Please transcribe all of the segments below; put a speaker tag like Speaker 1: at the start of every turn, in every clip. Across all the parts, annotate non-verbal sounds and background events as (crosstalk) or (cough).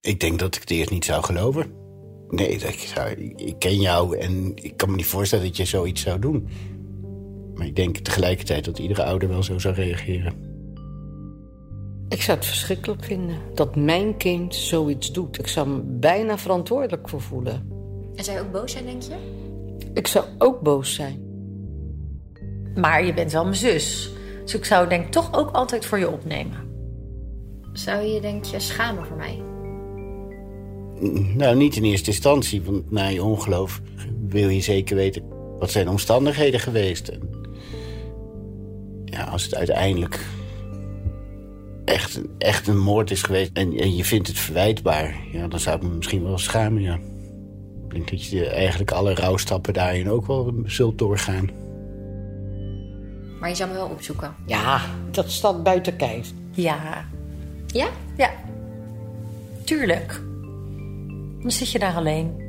Speaker 1: Ik denk dat ik het eerst niet zou geloven. Nee, dat ik, zou, ik ken jou en ik kan me niet voorstellen dat je zoiets zou doen. Maar ik denk tegelijkertijd dat iedere ouder wel zo zou reageren.
Speaker 2: Ik zou het verschrikkelijk vinden dat mijn kind zoiets doet. Ik zou me bijna verantwoordelijk voor voelen.
Speaker 3: En zou je ook boos zijn, denk je?
Speaker 2: Ik zou ook boos zijn.
Speaker 4: Maar je bent wel mijn zus. Dus ik zou denk ik toch ook altijd voor je opnemen.
Speaker 3: Zou je, denk je, schamen voor mij?
Speaker 1: Nou, niet in eerste instantie, want na je ongeloof wil je zeker weten wat zijn de omstandigheden geweest. En ja, als het uiteindelijk echt, echt een moord is geweest en, en je vindt het verwijtbaar, ja, dan zou ik me misschien wel schamen, ja. Ik denk dat je eigenlijk alle rouwstappen daarin ook wel zult doorgaan.
Speaker 3: Maar je zou me wel opzoeken.
Speaker 2: Ja, dat staat buiten kijf.
Speaker 4: Ja,
Speaker 3: Ja?
Speaker 4: ja. Tuurlijk. Dan zit je daar alleen.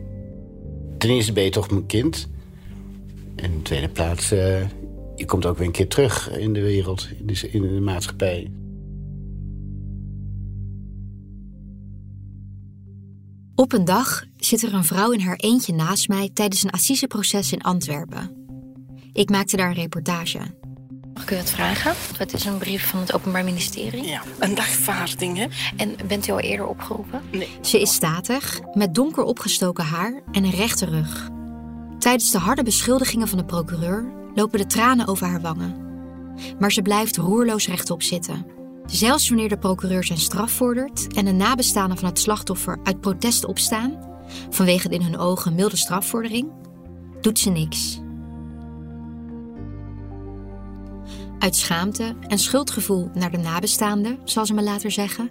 Speaker 1: Ten eerste ben je toch mijn kind. En in de tweede plaats, eh, je komt ook weer een keer terug in de wereld, in de, in de maatschappij.
Speaker 5: Op een dag zit er een vrouw in haar eentje naast mij tijdens een assiseproces in Antwerpen. Ik maakte daar een reportage.
Speaker 3: Mag ik u wat vragen? Het is een brief van het Openbaar Ministerie.
Speaker 6: Ja, een dagvaarding, hè?
Speaker 3: En bent u al eerder opgeroepen?
Speaker 5: Ze is statig, met donker opgestoken haar en een rechte rug. Tijdens de harde beschuldigingen van de procureur lopen de tranen over haar wangen. Maar ze blijft roerloos rechtop zitten. Zelfs wanneer de procureur zijn straf vordert en de nabestaanden van het slachtoffer uit protest opstaan, vanwege de in hun ogen milde strafvordering, doet ze niks. Uit schaamte en schuldgevoel naar de nabestaanden, zal ze me later zeggen,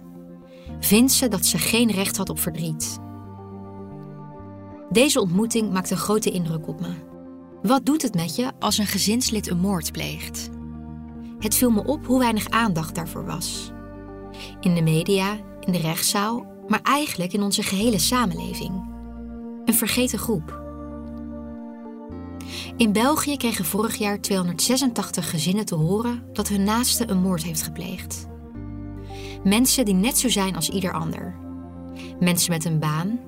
Speaker 5: vindt ze dat ze geen recht had op verdriet. Deze ontmoeting maakt een grote indruk op me. Wat doet het met je als een gezinslid een moord pleegt? Het viel me op hoe weinig aandacht daarvoor was. In de media, in de rechtszaal, maar eigenlijk in onze gehele samenleving. Een vergeten groep. In België kregen vorig jaar 286 gezinnen te horen dat hun naaste een moord heeft gepleegd. Mensen die net zo zijn als ieder ander. Mensen met een baan,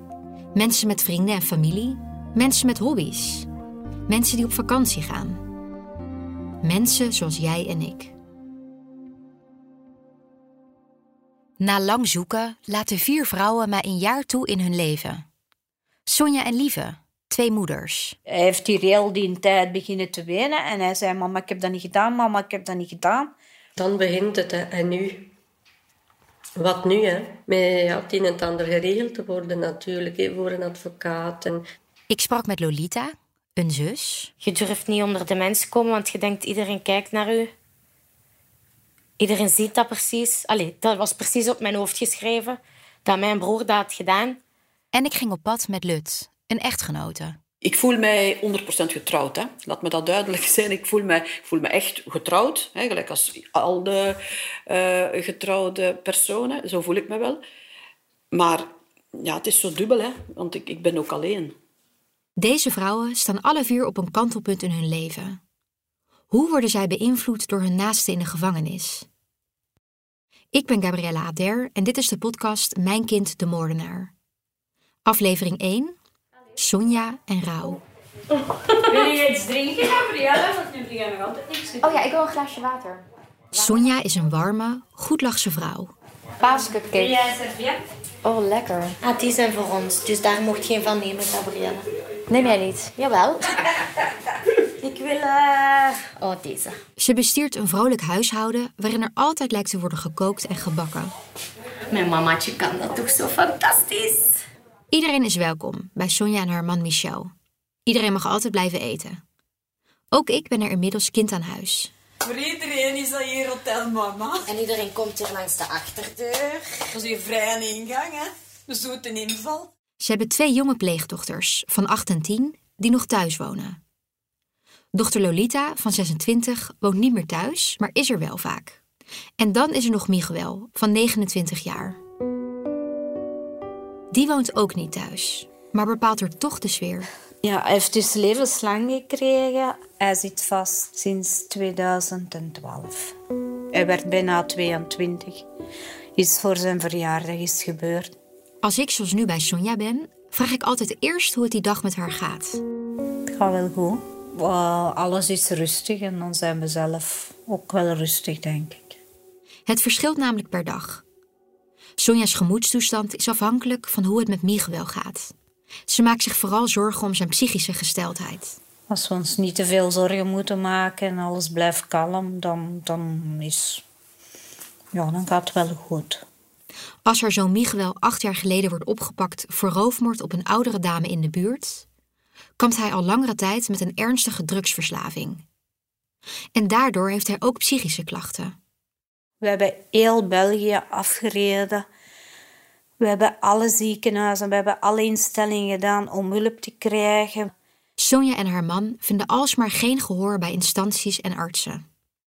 Speaker 5: mensen met vrienden en familie, mensen met hobby's, mensen die op vakantie gaan. Mensen zoals jij en ik. Na lang zoeken laten vier vrouwen mij een jaar toe in hun leven. Sonja en Lieve, twee moeders.
Speaker 7: Hij heeft hier heel die tijd beginnen te wenen. En hij zei, mama, ik heb dat niet gedaan. Mama, ik heb dat niet gedaan.
Speaker 8: Dan begint het, hè. en nu? Wat nu, hè? Met ja, het een en het ander geregeld te worden natuurlijk, hè, voor een advocaat. En
Speaker 5: Ik sprak met Lolita, een zus.
Speaker 9: Je durft niet onder de mensen komen, want je denkt iedereen kijkt naar u. Iedereen ziet dat precies. Allee, dat was precies op mijn hoofd geschreven. Dat mijn broer dat had gedaan.
Speaker 5: En ik ging op pad met Lut, een echtgenote.
Speaker 6: Ik voel mij 100% getrouwd. Hè. Laat me dat duidelijk zijn. Ik voel me, ik voel me echt getrouwd. Hè, gelijk als al de eh, getrouwde personen. Zo voel ik me wel. Maar ja, het is zo dubbel, hè, want ik, ik ben ook alleen.
Speaker 5: Deze vrouwen staan alle vier op een kantelpunt in hun leven. Hoe worden zij beïnvloed door hun naasten in de gevangenis? Ik ben Gabriella Ader en dit is de podcast Mijn kind de moordenaar. Aflevering 1. Sonja en Rauw.
Speaker 7: Wil je iets drinken, Gabrielle? Want nu drink nog altijd niks.
Speaker 3: Oh ja, ik wil een glaasje water.
Speaker 5: Sonja is een warme, goedlachse vrouw.
Speaker 9: Paascupcake.
Speaker 7: jij serviet?
Speaker 3: Oh, lekker.
Speaker 9: Ah, die zijn voor ons, dus daar mocht geen van nemen, Gabrielle.
Speaker 3: Neem jij niet?
Speaker 9: Jawel. (laughs)
Speaker 7: Ik wil... eh,
Speaker 9: Oh, deze.
Speaker 5: Ze bestiert een vrolijk huishouden waarin er altijd lijkt te worden gekookt en gebakken.
Speaker 9: Mijn mamaatje kan dat toch zo fantastisch.
Speaker 5: Iedereen is welkom bij Sonja en haar man Michel. Iedereen mag altijd blijven eten. Ook ik ben er inmiddels kind aan huis.
Speaker 10: Voor iedereen is dat hier Hotel Mama.
Speaker 9: En iedereen komt hier langs de achterdeur.
Speaker 10: Dat is hier vrij aan ingang, hè. De zoete inval.
Speaker 5: Ze hebben twee jonge pleegdochters van 8 en 10 die nog thuis wonen. Dochter Lolita van 26 woont niet meer thuis, maar is er wel vaak. En dan is er nog Miguel van 29 jaar. Die woont ook niet thuis, maar bepaalt er toch de sfeer.
Speaker 7: Ja, hij heeft dus levenslang gekregen. Hij zit vast sinds 2012. Hij werd bijna 22. Is voor zijn verjaardag is gebeurd.
Speaker 5: Als ik zoals nu bij Sonja ben, vraag ik altijd eerst hoe het die dag met haar gaat.
Speaker 7: Het gaat wel goed. Alles is rustig en dan zijn we zelf ook wel rustig, denk ik.
Speaker 5: Het verschilt namelijk per dag. Sonja's gemoedstoestand is afhankelijk van hoe het met Miguel gaat. Ze maakt zich vooral zorgen om zijn psychische gesteldheid.
Speaker 7: Als we ons niet te veel zorgen moeten maken en alles blijft kalm, dan, dan, is, ja, dan gaat het wel goed.
Speaker 5: Als haar zoon Miguel acht jaar geleden wordt opgepakt voor roofmoord op een oudere dame in de buurt, kampt hij al langere tijd met een ernstige drugsverslaving. En daardoor heeft hij ook psychische klachten.
Speaker 7: We hebben heel België afgereden. We hebben alle ziekenhuizen, we hebben alle instellingen gedaan om hulp te krijgen.
Speaker 5: Sonja en haar man vinden alsmaar geen gehoor bij instanties en artsen.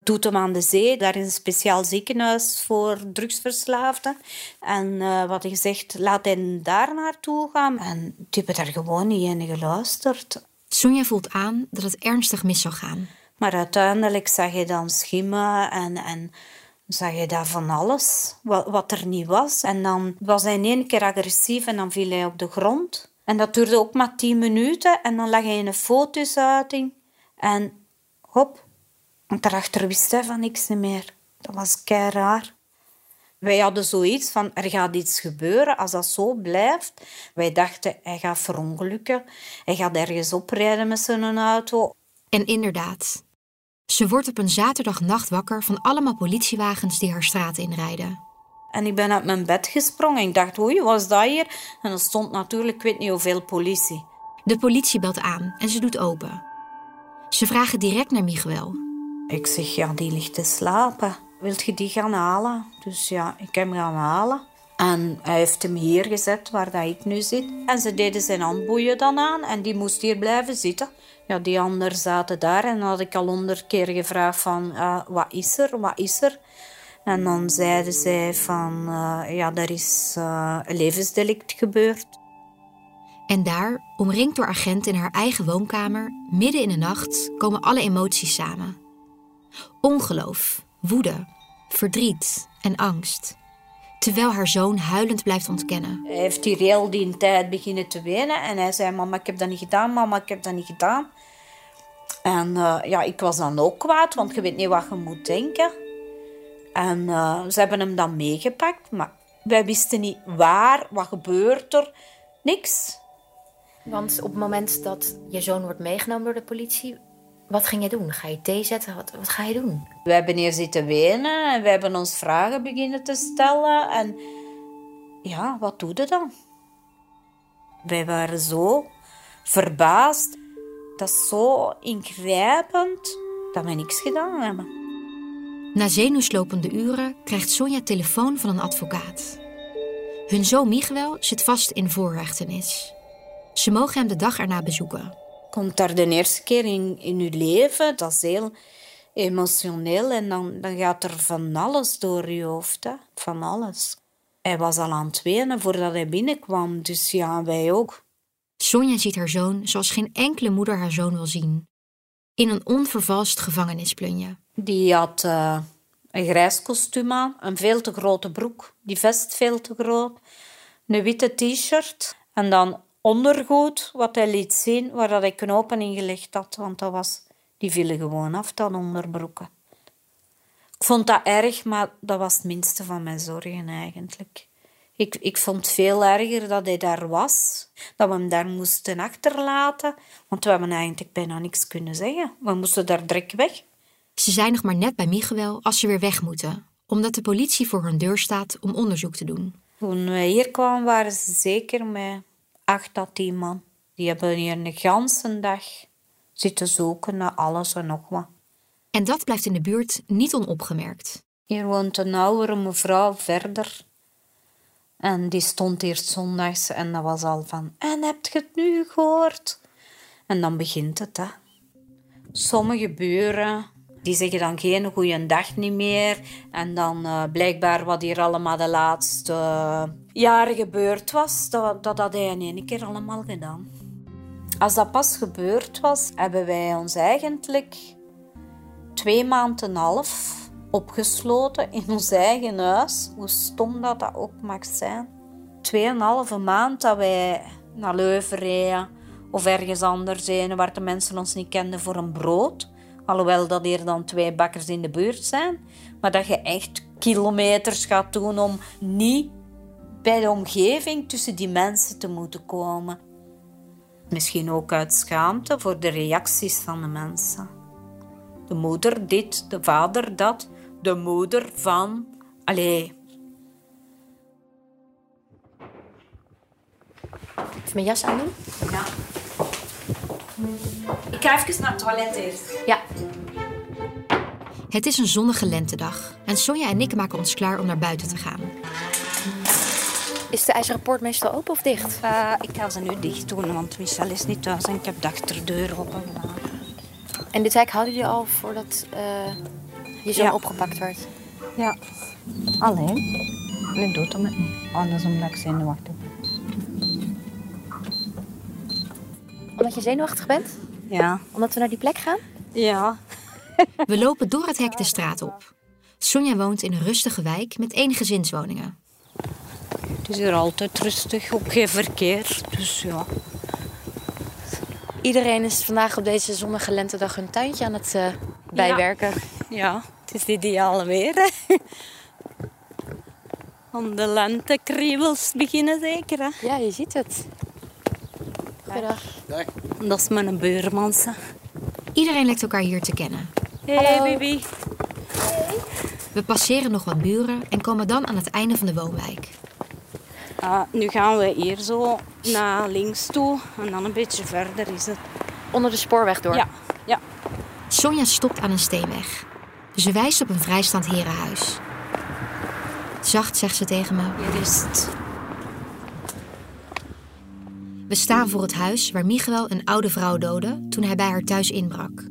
Speaker 7: Doet aan de Zee, daar is een speciaal ziekenhuis voor drugsverslaafden. En uh, wat ik gezegd, laat hen daar naartoe gaan. En die hebben daar gewoon niet in geluisterd.
Speaker 5: Sonja voelt aan dat het ernstig mis zou gaan.
Speaker 7: Maar uiteindelijk zag je dan schimmen en, en zag je daar van alles, wat, wat er niet was. En dan was hij in één keer agressief en dan viel hij op de grond. En dat duurde ook maar tien minuten en dan lag hij in een fotosuiting. En hop, want daarachter wist hij van niks meer. Dat was kei raar. Wij hadden zoiets van, er gaat iets gebeuren als dat zo blijft. Wij dachten, hij gaat verongelukken. Hij gaat ergens oprijden met zijn auto.
Speaker 5: En inderdaad, ze wordt op een zaterdagnacht wakker van allemaal politiewagens die haar straat inrijden.
Speaker 7: En ik ben uit mijn bed gesprongen. Ik dacht, oei, wat is dat hier? En er stond natuurlijk, ik weet niet hoeveel politie.
Speaker 5: De politie belt aan en ze doet open. Ze vragen direct naar Miguel.
Speaker 7: Ik zeg, ja, die ligt te slapen. Wilt je die gaan halen? Dus ja, ik heb hem gaan halen. En hij heeft hem hier gezet, waar dat ik nu zit. En ze deden zijn handboeien dan aan en die moest hier blijven zitten. Ja, die anderen zaten daar en dan had ik al honderd keer gevraagd van... Uh, wat is er, wat is er? En dan zeiden zij van... Uh, ja, er is uh, een levensdelict gebeurd.
Speaker 5: En daar, omringd door agenten in haar eigen woonkamer... midden in de nacht, komen alle emoties samen. Ongeloof, woede, verdriet en angst terwijl haar zoon huilend blijft ontkennen.
Speaker 7: Hij heeft hier heel die tijd beginnen te wenen en hij zei: Mama, ik heb dat niet gedaan, mama, ik heb dat niet gedaan. En uh, ja, ik was dan ook kwaad, want je weet niet wat je moet denken. En uh, ze hebben hem dan meegepakt, maar wij wisten niet waar, wat gebeurt er, niks.
Speaker 3: Want op het moment dat je zoon wordt meegenomen door de politie, wat ging je doen? Ga je thee zetten? Wat, wat ga je doen?
Speaker 7: We hebben hier zitten wenen en we hebben ons vragen beginnen te stellen. En ja, wat doe je dan? Wij waren zo verbaasd. Dat is zo ingrijpend dat we niks gedaan hebben.
Speaker 5: Na zenuwslopende uren krijgt Sonja telefoon van een advocaat. Hun zoon Miguel zit vast in voorrechtenis. Ze mogen hem de dag erna bezoeken
Speaker 7: komt daar de eerste keer in, in je leven. Dat is heel emotioneel en dan, dan gaat er van alles door je hoofd. Hè? Van alles. Hij was al aan het wenen voordat hij binnenkwam, dus ja, wij ook.
Speaker 5: Sonja ziet haar zoon zoals geen enkele moeder haar zoon wil zien. In een onvervalst gevangenisplunje.
Speaker 7: Die had uh, een grijs kostuum aan, een veel te grote broek, die vest veel te groot, een witte t-shirt en dan ondergoed wat hij liet zien, waar dat ik knopen in gelegd had, want dat was, die vielen gewoon af, dan onderbroeken. Ik vond dat erg, maar dat was het minste van mijn zorgen eigenlijk. Ik, ik vond het veel erger dat hij daar was, dat we hem daar moesten achterlaten, want we hebben eigenlijk bijna niks kunnen zeggen. We moesten daar direct weg.
Speaker 5: Ze zijn nog maar net bij Miguel als ze weer weg moeten, omdat de politie voor hun deur staat om onderzoek te doen.
Speaker 7: Toen wij hier kwamen waren ze zeker met acht à tien man. Die hebben hier een ganse dag zitten zoeken naar alles en nog wat.
Speaker 5: En dat blijft in de buurt niet onopgemerkt.
Speaker 7: Hier woont een oudere mevrouw verder. En die stond hier zondags en dat was al van... En heb je het nu gehoord? En dan begint het, hè. Sommige buren die zeggen dan geen goede dag niet meer. En dan uh, blijkbaar wat hier allemaal de laatste jaren gebeurd was, dat, dat had hij in één keer allemaal gedaan. Als dat pas gebeurd was, hebben wij ons eigenlijk twee maanden en een half opgesloten in ons eigen huis. Hoe stom dat dat ook mag zijn. tweeënhalve maand dat wij naar Leuven reden of ergens anders heen waar de mensen ons niet kenden voor een brood. Alhoewel dat hier dan twee bakkers in de buurt zijn. Maar dat je echt kilometers gaat doen om niet bij de omgeving tussen die mensen te moeten komen. Misschien ook uit schaamte voor de reacties van de mensen. De moeder dit, de vader dat, de moeder van. Allee.
Speaker 3: Even mijn jas aandoen?
Speaker 7: Ja. Ik ga even naar het toilet eerst.
Speaker 3: Ja.
Speaker 5: Het is een zonnige lentedag en Sonja en ik maken ons klaar om naar buiten te gaan.
Speaker 3: Is de ijzeren poort meestal open of dicht?
Speaker 7: Uh, ik ga ze nu dicht doen, want Michel is niet thuis en ik heb de achterdeur open gedaan.
Speaker 3: En dit hek hadden jullie al voordat uh, je
Speaker 7: Ja.
Speaker 3: opgepakt werd?
Speaker 7: Ja. Alleen. Nu doet hem het niet. Anders omdat ik zenuwachtig
Speaker 3: Omdat je zenuwachtig bent?
Speaker 7: Ja.
Speaker 3: Omdat we naar die plek gaan?
Speaker 7: Ja.
Speaker 5: We lopen door het hek de straat op. Sonja woont in een rustige wijk met één gezinswoningen.
Speaker 7: Het is hier altijd rustig, ook geen verkeer. Dus ja.
Speaker 3: Iedereen is vandaag op deze zonnige lentedag hun tuintje aan het eh, bijwerken.
Speaker 7: Ja, het is ideaal weer. Hè? Om de lentekriebels beginnen zeker. Hè?
Speaker 3: Ja, je ziet het. Goedendag.
Speaker 7: Dat is mijn buurman.
Speaker 5: Iedereen lijkt elkaar hier te kennen.
Speaker 7: Hey
Speaker 3: Hallo.
Speaker 7: baby.
Speaker 5: We passeren nog wat buren en komen dan aan het einde van de woonwijk.
Speaker 7: Ah, nu gaan we hier zo naar links toe en dan een beetje verder is het.
Speaker 3: Onder de spoorweg door.
Speaker 7: Ja, ja.
Speaker 5: Sonja stopt aan een steenweg. Ze wijst op een vrijstaand herenhuis. Zacht zegt ze tegen me.
Speaker 7: Hier is het.
Speaker 5: We staan voor het huis waar Miguel een oude vrouw doodde toen hij bij haar thuis inbrak.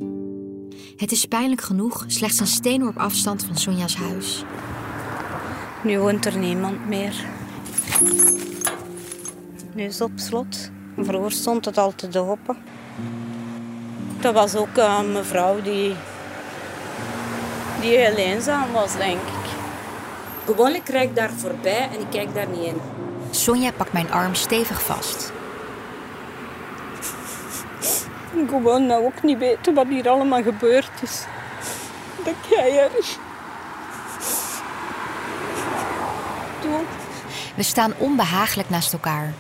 Speaker 5: Het is pijnlijk genoeg slechts een steenworp afstand van Sonja's huis.
Speaker 7: Nu woont er niemand meer. Nu is het op slot. Vroeger stond het altijd open. Dat was ook eh, een mevrouw die, die heel eenzaam was, denk ik. Gewoonlijk rijd ik daar voorbij en ik kijk daar niet in.
Speaker 5: Sonja pakt mijn arm stevig vast.
Speaker 7: Ik gewoon nou ook niet weten wat hier allemaal gebeurd is. Dat jij er. Doe.
Speaker 5: We staan onbehagelijk naast elkaar,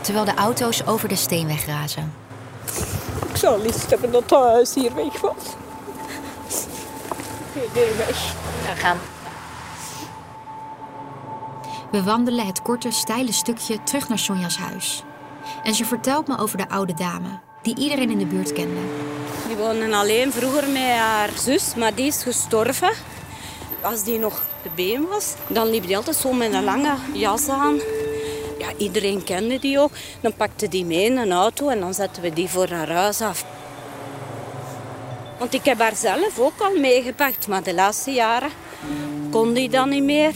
Speaker 5: terwijl de auto's over de steenweg razen.
Speaker 7: Ik zou liefst hebben dat dat huis hier weg was. Nee, weg.
Speaker 3: Ja, gaan.
Speaker 5: We wandelen het korte, steile stukje terug naar Sonja's huis. En ze vertelt me over de oude dame, die iedereen in de buurt kende.
Speaker 7: Die woonde alleen vroeger met haar zus, maar die is gestorven. Als die nog de been was, dan liep die altijd zo met een lange jas aan. Ja, iedereen kende die ook. Dan pakte die mee in een auto en dan zetten we die voor haar huis af. Want ik heb haar zelf ook al meegepakt, maar de laatste jaren kon die dan niet meer.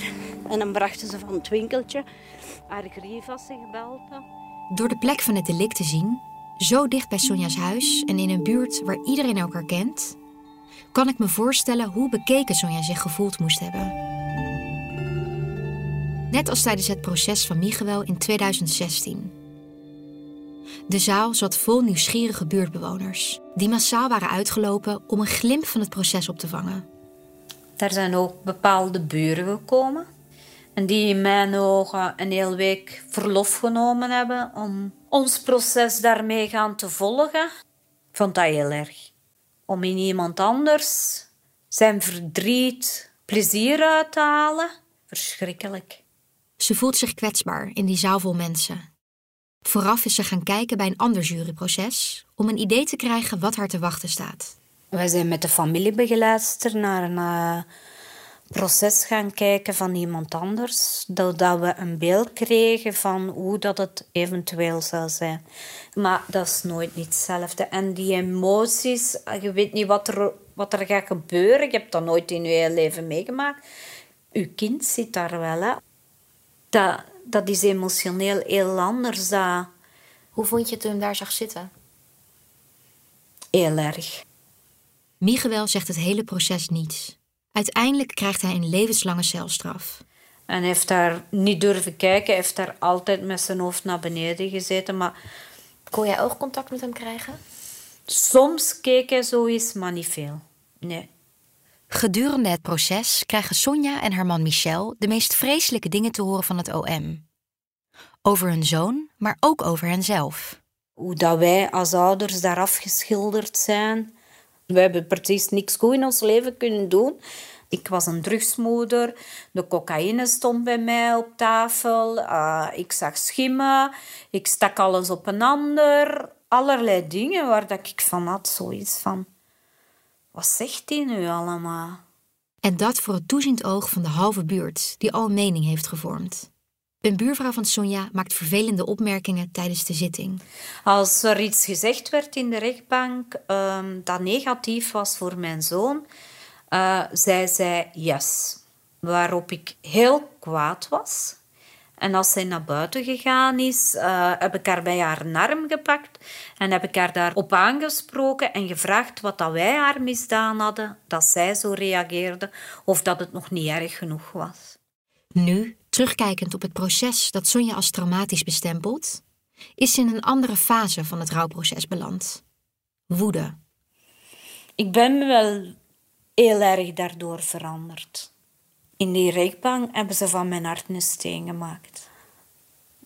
Speaker 7: En dan brachten ze van het winkeltje haar grief als ze gebeld had.
Speaker 5: Door de plek van het delict te zien, zo dicht bij Sonja's huis en in een buurt waar iedereen elkaar kent, kan ik me voorstellen hoe bekeken Sonja zich gevoeld moest hebben. Net als tijdens het proces van Miguel in 2016. De zaal zat vol nieuwsgierige buurtbewoners, die massaal waren uitgelopen om een glimp van het proces op te vangen.
Speaker 7: Er zijn ook bepaalde buren gekomen. En die in mijn ogen een hele week verlof genomen hebben om ons proces daarmee gaan te volgen. Ik vond dat heel erg. Om in iemand anders zijn verdriet plezier uit te halen. Verschrikkelijk.
Speaker 5: Ze voelt zich kwetsbaar in die zaal vol mensen. Vooraf is ze gaan kijken bij een ander juryproces om een idee te krijgen wat haar te wachten staat.
Speaker 7: Wij zijn met de familiebegeleidster naar een proces gaan kijken van iemand anders, doordat we een beeld kregen van hoe dat het eventueel zou zijn. Maar dat is nooit niet hetzelfde. En die emoties, eh, je weet niet wat er, wat er gaat gebeuren. Je hebt dat nooit in je hele leven meegemaakt. Uw kind zit daar wel, hè. Dat, dat is emotioneel heel anders. Dat,
Speaker 3: Hoe vond je het toen je hem daar zag zitten?
Speaker 7: heel erg.
Speaker 5: Miguel zegt het hele proces niets. Uiteindelijk krijgt hij een levenslange celstraf.
Speaker 7: En hij heeft daar niet durven kijken. Hij heeft daar altijd met zijn hoofd naar beneden gezeten. Maar
Speaker 3: Kon jij oogcontact met hem krijgen?
Speaker 7: soms keek hij zo eens, maar niet veel. Nee.
Speaker 5: Gedurende het proces krijgen Sonja en haar man Michel de meest vreselijke dingen te horen van het OM. Over hun zoon, maar ook over henzelf.
Speaker 7: Hoe dat wij als ouders daar afgeschilderd zijn. We hebben precies niks goed in ons leven kunnen doen. Ik was een drugsmoeder. De cocaïne stond bij mij op tafel. Eh, ik zag schimmen. Ik stak alles op een ander. Allerlei dingen waar dat ik van had. Zoiets van... Wat zegt hij nu allemaal?
Speaker 5: En dat voor het toeziend oog van de halve buurt, die al mening heeft gevormd. Een buurvrouw van Sonja maakt vervelende opmerkingen tijdens de zitting.
Speaker 7: Als er iets gezegd werd in de rechtbank ehm, dat negatief was voor mijn zoon, eh, zei zij yes. Waarop ik heel kwaad was. En als zij naar buiten gegaan is, eh, heb ik haar bij haar arm gepakt en heb ik haar daarop aangesproken en gevraagd wat dat wij haar misdaan hadden, dat zij zo reageerde of dat het nog niet erg genoeg was.
Speaker 5: Nu, terugkijkend op het proces dat Sonja als traumatisch bestempelt, is ze in een andere fase van het rouwproces beland. Woede.
Speaker 7: Ik ben wel heel erg daardoor veranderd. In die rechtbank hebben ze van mijn hart een steen gemaakt.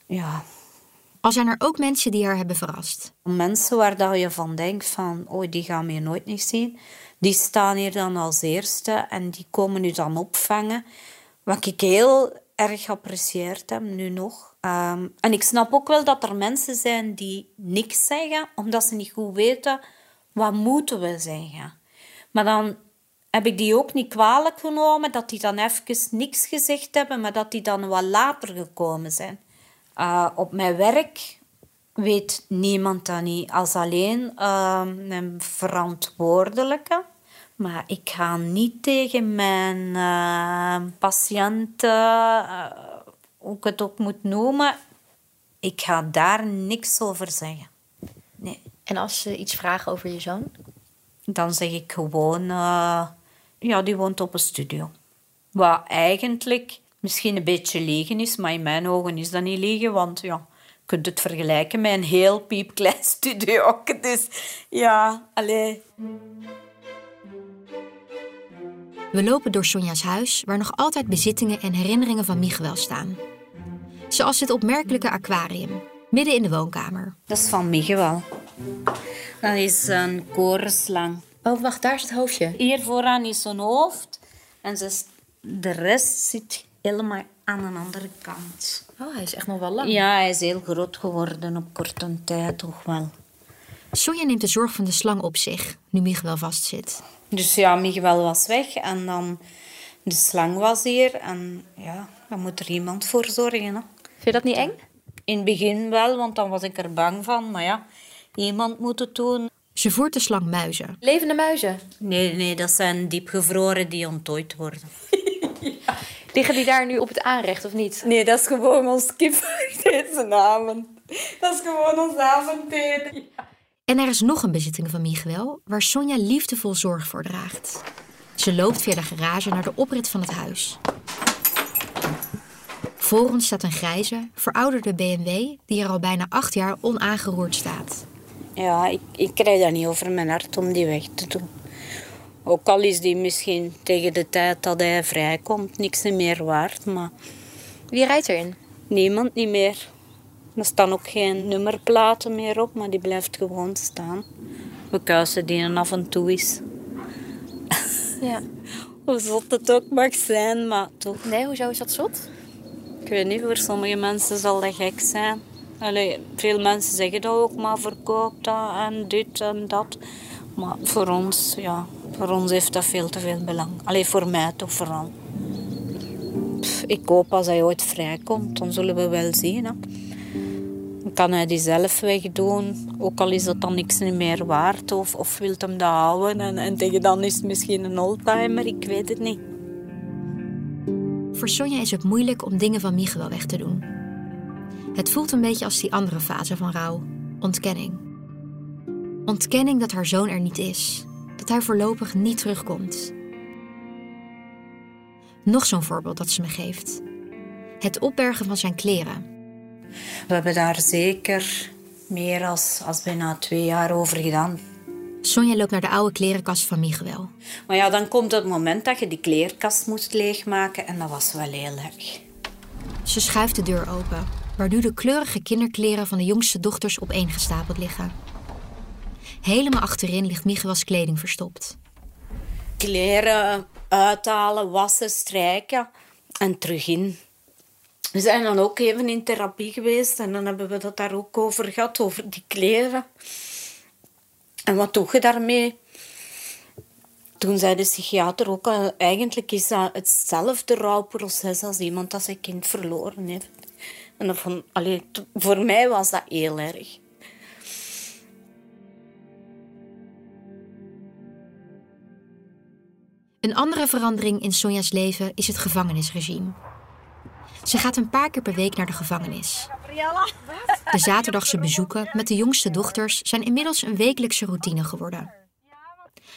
Speaker 7: Ja.
Speaker 5: Al zijn er ook mensen die haar hebben verrast.
Speaker 7: Mensen waar dat je van denkt van, oh, die gaan hier nooit niet zien. Die staan hier dan als eerste en die komen u dan opvangen. Wat ik heel erg geapprecieerd heb, nu nog. Ehm, en ik snap ook wel dat er mensen zijn die niks zeggen, omdat ze niet goed weten wat moeten we zeggen. Maar dan heb ik die ook niet kwalijk genomen dat die dan even niks gezegd hebben, maar dat die dan wat later gekomen zijn. Uh, op mijn werk weet niemand dat niet, als alleen uh, verantwoordelijke. Maar ik ga niet tegen mijn uh, patiënten, hoe ik het ook moet noemen, ik ga daar niks over zeggen. Nee.
Speaker 3: En als ze iets vragen over je zoon?
Speaker 7: Dan zeg ik gewoon, ja, die woont op een studio. Wat eigenlijk misschien een beetje liegen is, maar in mijn ogen is dat niet liegen, want ja, je kunt het vergelijken met een heel piepklein (laughs) studio. Dus ja, allee.
Speaker 5: We lopen door Sonja's huis, waar nog altijd bezittingen en herinneringen van Miguel staan. Zoals het opmerkelijke aquarium, midden in de woonkamer.
Speaker 7: Dat is van Miguel. Dat is een korenslang.
Speaker 3: Oh, wacht, daar is het hoofdje.
Speaker 7: Hier vooraan is zijn hoofd. En ze, de rest zit helemaal aan de andere kant.
Speaker 3: Oh, hij is echt nog wel lang.
Speaker 7: Ja, hij is heel groot geworden op korte tijd toch wel.
Speaker 5: Sonja neemt de zorg van de slang op zich, nu Miguel vastzit.
Speaker 7: Dus ja, Miguel was weg en dan de slang was hier. En ja, dan moet er iemand voor zorgen. Hè.
Speaker 3: Vind je dat niet eng?
Speaker 7: In het begin wel, want dan was ik er bang van. Maar ja, iemand moet het doen.
Speaker 5: Ze voert de slang muizen.
Speaker 3: Levende muizen?
Speaker 7: Nee, nee, dat zijn diepgevroren die onttooid worden. (laughs)
Speaker 3: ja. Liggen die daar nu op het aanrecht of niet?
Speaker 10: Nee, dat is gewoon ons kip deze avond. Dat is gewoon ons avondeten. Ja.
Speaker 5: En er is nog een bezitting van Miguel waar Sonja liefdevol zorg voor draagt. Ze loopt via de garage naar de oprit van het huis. Voor ons staat een grijze, verouderde BMW die er al bijna acht jaar onaangeroerd staat.
Speaker 7: Ja, ik, ik krijg dat niet over mijn hart om die weg te doen. Ook al is die misschien tegen de tijd dat hij vrijkomt niks meer waard, maar...
Speaker 3: Wie rijdt erin?
Speaker 7: Niemand niet meer. Er staan ook geen nummerplaten meer op, maar die blijft gewoon staan. We kuisen die af en toe is. (laughs)
Speaker 3: Ja.
Speaker 7: Hoe zot het ook mag zijn, maar toch.
Speaker 3: Nee, hoezo is dat zot?
Speaker 7: Ik weet niet, voor sommige mensen zal dat gek zijn. Allee, veel mensen zeggen dat ook, maar verkoop dat en dit en dat. Maar voor ons, ja, voor ons heeft dat veel te veel belang. Alleen voor mij toch vooral. Pff, ik hoop als hij ooit vrijkomt, dan zullen we wel zien. Hè. Kan hij die zelf wegdoen, ook al is dat dan niks meer waard. Of, of wil hem dat houden en, en tegen dan is het misschien een oldtimer, ik weet het niet.
Speaker 5: Voor Sonja is het moeilijk om dingen van Miguel weg te doen. Het voelt een beetje als die andere fase van rouw, ontkenning. Ontkenning dat haar zoon er niet is, dat hij voorlopig niet terugkomt. Nog zo'n voorbeeld dat ze me geeft. Het opbergen van zijn kleren.
Speaker 7: We hebben daar zeker meer als, als bijna twee jaar over gedaan.
Speaker 5: Sonja loopt naar de oude klerenkast van Miguel.
Speaker 7: Maar ja, dan komt het moment dat je die kleerkast moest leegmaken en dat was wel heel erg.
Speaker 5: Ze schuift de deur open, waar nu de kleurige kinderkleren van de jongste dochters opeengestapeld liggen. Helemaal achterin ligt Miguel's kleding verstopt.
Speaker 7: Kleren uithalen, wassen, strijken en terug in. We zijn dan ook even in therapie geweest en dan hebben we dat daar ook over gehad, over die kleren. En wat doe je daarmee? Toen zei de psychiater ook, eigenlijk is dat hetzelfde rouwproces als iemand dat zijn kind verloren heeft. En vond, allee, voor mij was dat heel erg.
Speaker 5: Een andere verandering in Sonja's leven is het gevangenisregime. Ze gaat een paar keer per week naar de gevangenis. De zaterdagse bezoeken met de jongste dochters zijn inmiddels een wekelijkse routine geworden.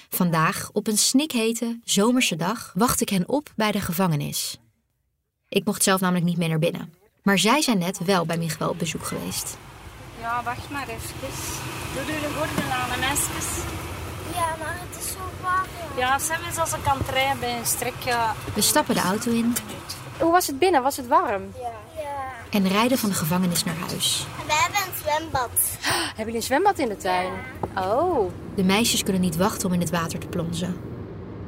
Speaker 5: Vandaag, op een snikhete, zomerse dag, wacht ik hen op bij de gevangenis. Ik mocht zelf namelijk niet meer naar binnen. Maar zij zijn net wel bij Miguel op bezoek geweest.
Speaker 10: Ja, wacht maar even. Doe er de gordel aan en even.
Speaker 11: Ja, maar het is zo warm.
Speaker 10: Ja, zelfs eens als ik kan trainen bij een strekje.
Speaker 5: We stappen de auto in
Speaker 9: Hoe was het binnen? Was het warm?
Speaker 11: Ja.
Speaker 5: en rijden van de gevangenis naar huis.
Speaker 11: We hebben een zwembad. (gasps)
Speaker 9: Hebben jullie een zwembad in de tuin? Oh.
Speaker 5: De meisjes kunnen niet wachten om in het water te plonzen.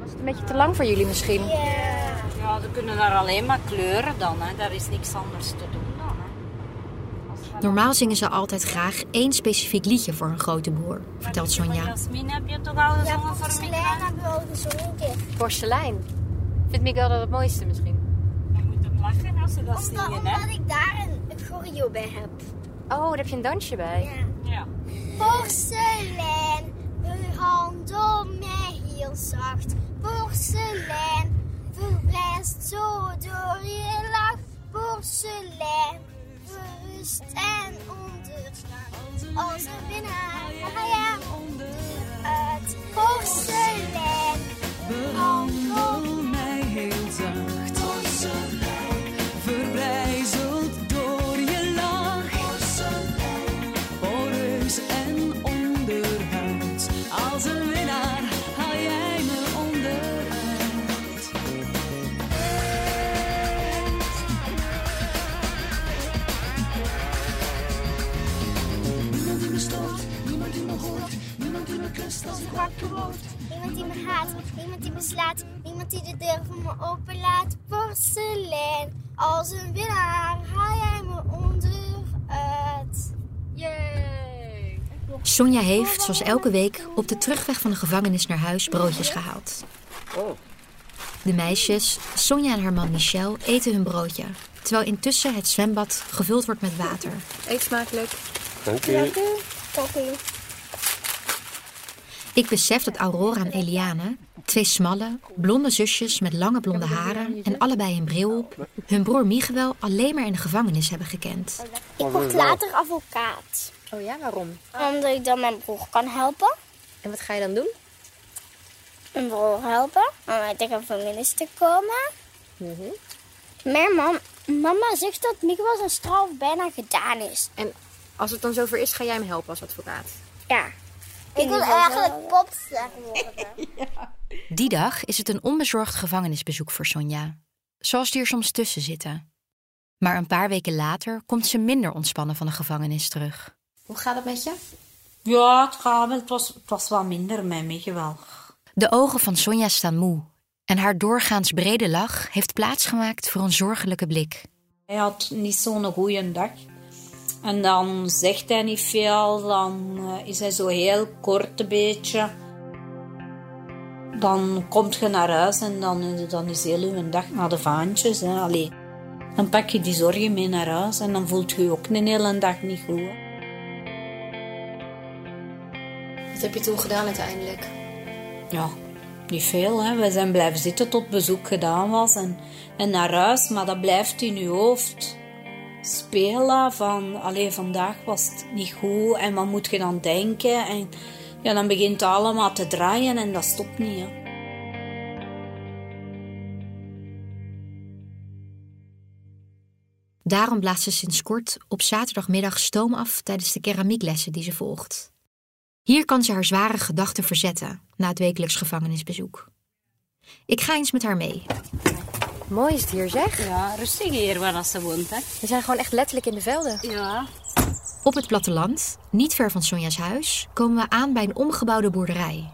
Speaker 9: Was het een beetje te lang voor jullie misschien?
Speaker 7: Ja, ze kunnen daar alleen maar kleuren dan. Hè. Daar is niks anders te doen dan. Hè.
Speaker 5: Normaal zingen ze altijd graag één specifiek liedje voor een grote boer, vertelt Sonja.
Speaker 7: Jasmin, heb je toch al gezongen voor
Speaker 11: Porselein
Speaker 7: Miguel?
Speaker 11: hebben we al gezongen een.
Speaker 9: Porselein. Vindt Miguel dat het mooiste misschien?
Speaker 7: Je moet hem lachen als ze dat
Speaker 11: Omdat,
Speaker 7: zingen, hè?
Speaker 11: omdat ik daar een, een choreo bij heb.
Speaker 9: Oh, daar heb je een dansje bij.
Speaker 11: Ja.
Speaker 7: Ja.
Speaker 11: Porselein, behandel mij heel zacht. Porselein, verblijst zo door je lach. Porselein, berust en ondergaan. Als een winnaar ga je onderuit. Porselein,
Speaker 12: als wakker word.
Speaker 11: Niemand die me haat, niemand die me slaat, niemand die de deur voor me openlaat. Porselein, als een winnaar haal jij me onderuit.
Speaker 10: Yay!
Speaker 5: Sonja heeft, zoals elke week, op de terugweg van de gevangenis naar huis broodjes gehaald. De meisjes, Sonja en haar man Michel, eten hun broodje. Terwijl intussen het zwembad gevuld wordt met water.
Speaker 9: Eet smakelijk.
Speaker 1: Dank u.
Speaker 11: Toppie.
Speaker 5: Ik besef dat Aurora en Eliane, twee smalle, blonde zusjes met lange blonde haren en allebei een bril op, hun broer Miguel alleen maar in de gevangenis hebben gekend.
Speaker 11: Ik word later advocaat.
Speaker 9: Oh ja, waarom?
Speaker 11: Omdat ik dan mijn broer kan helpen.
Speaker 9: En wat ga je dan doen?
Speaker 11: Mijn broer helpen om uit de gevangenis te komen.
Speaker 9: Mhm.
Speaker 11: Mijn mam, mama zegt dat Miguel zijn straf bijna gedaan is.
Speaker 9: En als het dan zover is, ga jij hem helpen als advocaat?
Speaker 11: Ja. Ik wil eigenlijk popster worden. (laughs)
Speaker 5: Die dag is het een onbezorgd gevangenisbezoek voor Sonja. Zoals die er soms tussen zitten. Maar een paar weken later komt ze minder ontspannen van de gevangenis terug.
Speaker 9: Hoe gaat het met je?
Speaker 7: Ja, het gaat wel. Het was, het was wat minder met Miguel.
Speaker 5: De ogen van Sonja staan moe. En haar doorgaans brede lach heeft plaatsgemaakt voor een zorgelijke blik.
Speaker 7: Hij had niet zo'n goede dag. En dan zegt hij niet veel, dan eh, is hij zo heel kort een beetje. Dan komt je naar huis en dan, dan is heel uw dag naar de vaantjes. Hè. Allee, dan pak je die zorgen mee naar huis en dan voelt je je ook een hele dag niet goed. hè.
Speaker 9: Wat heb je toen gedaan uiteindelijk?
Speaker 7: Ja, niet veel. Hè. We zijn blijven zitten tot bezoek gedaan was en, en naar huis, maar dat blijft in je hoofd spelen van, alleen vandaag was het niet goed en wat moet je dan denken? En ja, dan begint het allemaal te draaien en dat stopt niet. Hè.
Speaker 5: Daarom blaast ze sinds kort op zaterdagmiddag stoom af tijdens de keramieklessen die ze volgt. Hier kan ze haar zware gedachten verzetten na het wekelijks gevangenisbezoek. Ik ga eens met haar mee.
Speaker 3: Mooi is het hier, zeg.
Speaker 7: Ja, rustig hier waar ze woont, hè.
Speaker 3: We zijn gewoon echt letterlijk in de velden.
Speaker 7: Ja.
Speaker 5: Op het platteland, niet ver van Sonja's huis, komen we aan bij een omgebouwde boerderij.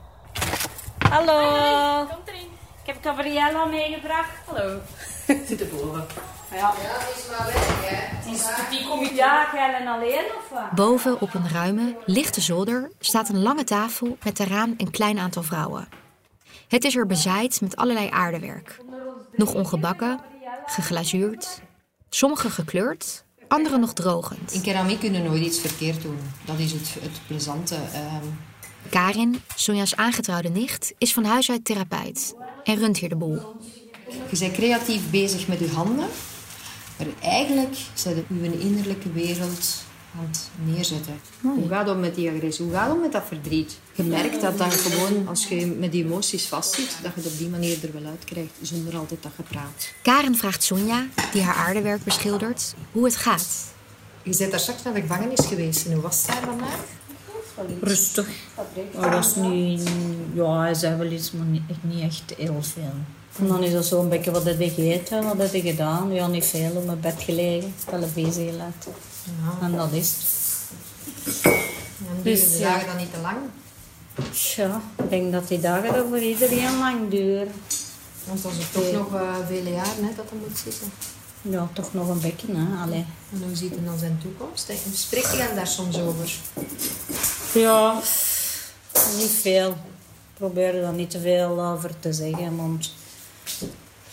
Speaker 7: Hallo. Kom erin. Ik heb Gabriella meegebracht. Hallo. (laughs)
Speaker 6: Zit erboven.
Speaker 7: Ja. Ja, is maar weg, hè. Is, die kom je ja, en alleen of wat?
Speaker 5: Boven op een ruime, lichte zolder staat een lange tafel met daaraan een klein aantal vrouwen. Het is er bezaaid met allerlei aardewerk. Nog ongebakken, geglazuurd, sommige gekleurd, andere nog drogend.
Speaker 13: In keramiek kunnen nooit iets verkeerd doen. Dat is het, het plezante. ehm.
Speaker 5: Karin, Sonja's aangetrouwde nicht, is van huis uit therapeut en runt hier de boel.
Speaker 13: Je bent creatief bezig met je handen, maar eigenlijk zijn je je innerlijke wereld aan het neerzetten. Hoe gaat het met die agressie? Hoe gaat het met dat verdriet? Je merkt dat dan gewoon, als je met die emoties vastzit, dat je het op die manier er wel uit krijgt, zonder altijd dat je praat.
Speaker 5: Karen vraagt Sonja, die haar aardewerk beschildert, hoe het gaat.
Speaker 13: Je bent daar straks naar de gevangenis geweest en hoe was het daar vandaag?
Speaker 7: Rustig. Dat was niet... Ja, hij zei wel iets, maar niet, echt niet echt heel veel. En dan is dat zo'n beetje wat heb je gegeten, wat heb je gedaan? Ja, niet veel, op mijn bed gelegen, televisie gelegd. En dat is het.
Speaker 13: En duren de dagen dan niet te lang?
Speaker 7: Ja, ik denk dat die dagen er voor iedereen lang duren.
Speaker 13: Want dat is toch nog eh, vele jaren hè, dat er moet zitten.
Speaker 7: Ja, toch nog een beetje, hè. Allee.
Speaker 13: En hoe ziet het dan zijn toekomst? hè? Spreekt hij daar soms over?
Speaker 7: Ja, niet veel. Ik probeer er daar niet te veel over te zeggen, want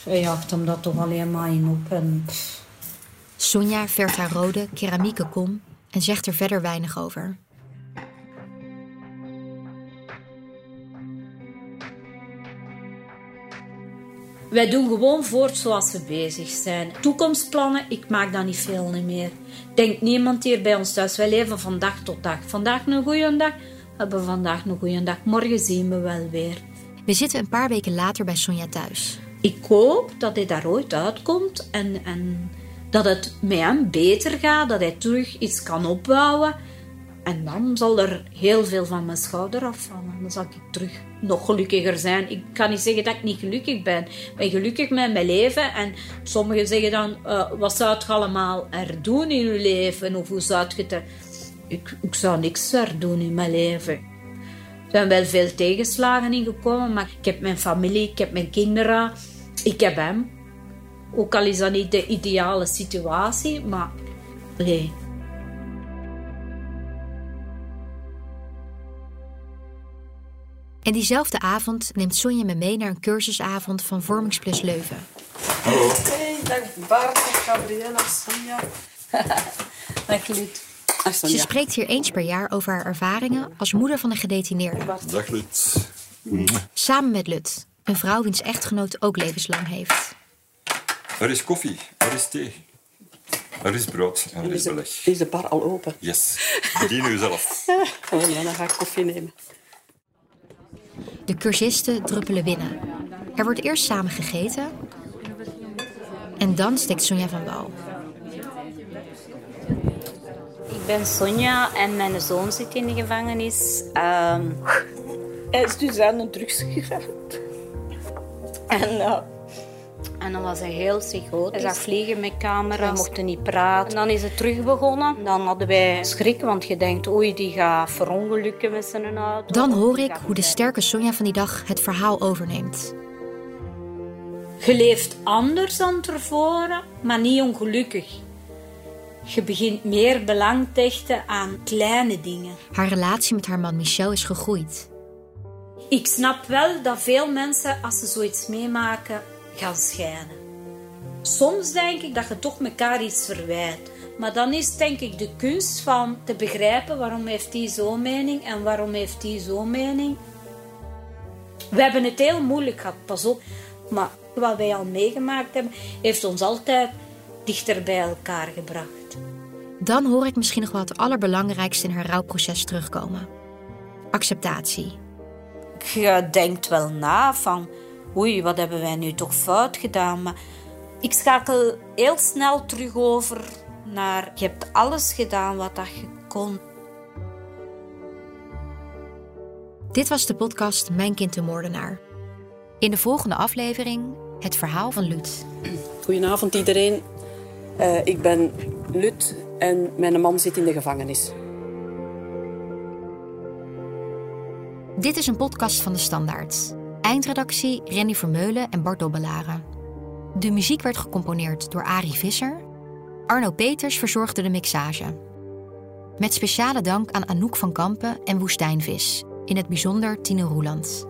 Speaker 7: hij jaagt hem dat toch alleen maar in op. En
Speaker 5: Sonja verft haar rode keramieke kom en zegt er verder weinig over.
Speaker 7: Wij doen gewoon voort zoals we bezig zijn. Toekomstplannen, ik maak dat niet veel meer. Denkt niemand hier bij ons thuis. Wij leven van dag tot dag. Vandaag een goede dag, hebben we vandaag een goede dag. Morgen zien we wel weer.
Speaker 5: We zitten een paar weken later bij Sonja thuis.
Speaker 7: Ik hoop dat hij daar ooit uitkomt en, en het met hem beter gaat, dat hij terug iets kan opbouwen. En dan zal er heel veel van mijn schouder afvallen. Dan zal ik terug nog gelukkiger zijn. Ik kan niet zeggen dat ik niet gelukkig ben. Ik ben gelukkig met mijn leven. En sommigen zeggen dan, eh, wat zou je allemaal er doen in je leven? Of hoe zou je het... Ik, ik zou niks er doen in mijn leven. Er zijn wel veel tegenslagen ingekomen, maar ik heb mijn familie, ik heb mijn kinderen, ik heb hem. Ook al is dat niet de ideale situatie, maar nee.
Speaker 5: En diezelfde avond neemt Sonja me mee naar een cursusavond van Vormingsplus Leuven.
Speaker 6: Hallo. Hey, dag Bart, dag Gabriella, Sonja. (laughs)
Speaker 7: dag Lut.
Speaker 6: Ah,
Speaker 5: Ze
Speaker 6: Sonja.
Speaker 5: spreekt hier eens per jaar over haar ervaringen als moeder van een gedetineerde.
Speaker 14: Dag Lut.
Speaker 5: Samen met Lut, een vrouw wiens echtgenoot ook levenslang heeft.
Speaker 14: Er is koffie, er is thee. Er is brood en er is beleg.
Speaker 6: Is de bar al open?
Speaker 14: Yes. Bedien u zelf.
Speaker 6: Oh, ja, dan ga ik koffie nemen.
Speaker 5: De cursisten druppelen binnen. Er wordt eerst samen gegeten. En dan steekt Sonja van wal.
Speaker 7: Ik ben Sonja en mijn zoon zit in de gevangenis. Ehm, hij is dus aan de drugs. En, eh, en dan was hij heel psychotisch. Hij zag vliegen met camera's. We mochten niet praten. En dan is het terug begonnen. Dan hadden wij schrik, want je denkt, oei, die gaat verongelukken met zijn auto.
Speaker 5: Dan hoor ik hoe de sterke Sonja van die dag het verhaal overneemt.
Speaker 7: Je leeft anders dan tevoren, maar niet ongelukkig. Je begint meer belang te hechten aan kleine dingen.
Speaker 5: Haar relatie met haar man Michel is gegroeid.
Speaker 7: Ik snap wel dat veel mensen, als ze zoiets meemaken, gaan schijnen. Soms denk ik dat je toch elkaar iets verwijt. Maar dan is denk ik de kunst van te begrijpen waarom heeft die zo'n mening en waarom heeft die zo'n mening. We hebben het heel moeilijk gehad, pas op. Maar wat wij al meegemaakt hebben, heeft ons altijd dichter bij elkaar gebracht.
Speaker 5: Dan hoor ik misschien nog wel het allerbelangrijkste in haar rouwproces terugkomen. Acceptatie.
Speaker 7: je denkt wel na van, oei, wat hebben wij nu toch fout gedaan? Maar Ik schakel heel snel terug over naar je hebt alles gedaan wat dat je kon.
Speaker 5: Dit was de podcast Mijn kind de moordenaar. In de volgende aflevering het verhaal van Lut.
Speaker 6: Goedenavond iedereen. Eh, ik ben Lut en mijn man zit in de gevangenis.
Speaker 5: Dit is een podcast van de Standaard. Eindredactie Renny Vermeulen en Bart Dobbelaren. De muziek werd gecomponeerd door Arie Visser. Arno Peters verzorgde de mixage. Met speciale dank aan Anouk van Kampen en Woestijnvis, in het bijzonder Tine Roeland.